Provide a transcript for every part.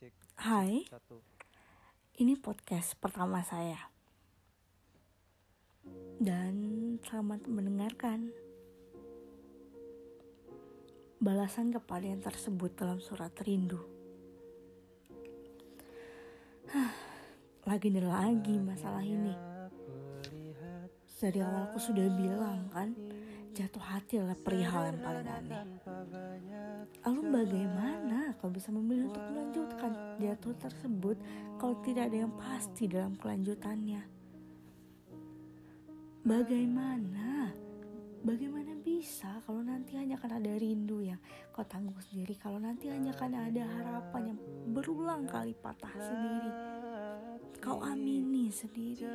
cek Hai, satu ini podcast pertama saya. Dan selamat mendengarkan. Balasan kepada yang tersebut dalam surat rindu. Hah, lagi dan lagi masalah ini. Dari awal aku sudah bilang kan, jatuh hati adalah perihal yang paling aneh. Lalu bagaimana kau bisa memilih untuk melanjutkan jatuh tersebut kalau tidak ada yang pasti dalam kelanjutannya? Bagaimana? Bagaimana bisa kalau nanti hanya akan ada rindu yang kau tanggung sendiri Kalau nanti hanya akan ada harapan yang berulang kali patah sendiri Kau amini sendiri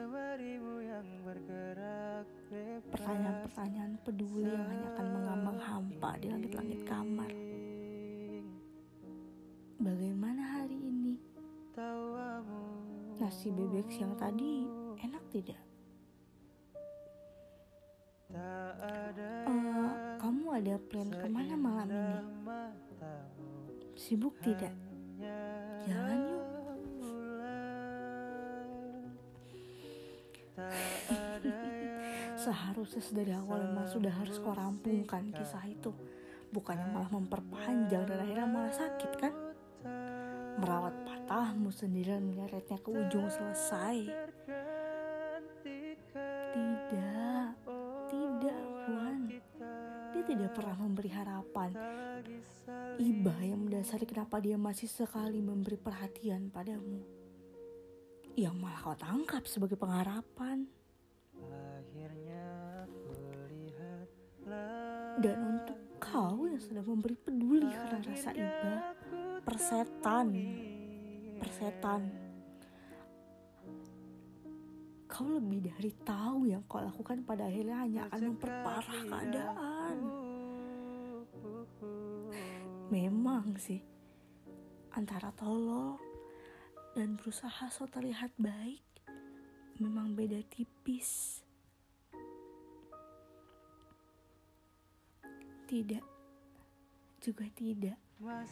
Pertanyaan-pertanyaan peduli yang hanya akan mengambang hampa di langit-langit kamar Bagaimana hari ini? Nasi bebek siang tadi enak tidak? Eh, kamu ada plan ke mana malam ini? Sibuk tidak? Jalan yuk. Seharusnya dari awal memang sudah harus kau rampungkan kisah itu. Bukannya malah memperpanjang dan akhirnya malah sakit kan? Merawat patahmu sendiri dan menyeretnya ke ujung selesai. Tidak, tidak Juan. Dia tidak pernah memberi harapan. Iba yang mendasari kenapa dia masih sekali memberi perhatian padamu. Yang malah kau tangkap sebagai pengharapan. Dan untuk kau yang sudah memberi peduli karena rasa iba, persetan, persetan. Kau lebih dari tahu yang kau lakukan pada akhirnya hanya akan memperparah keadaan. Memang sih, antara tolol dan berusaha so terlihat baik memang beda tipis. Tidak, juga tidak.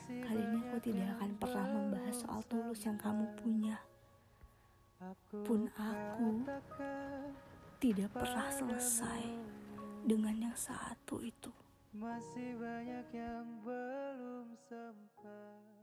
Kali ini aku tidak akan pernah membahas soal tulus yang kamu punya. Pun aku tidak pernah selesai dengan yang satu itu. masih banyak yang belum sempat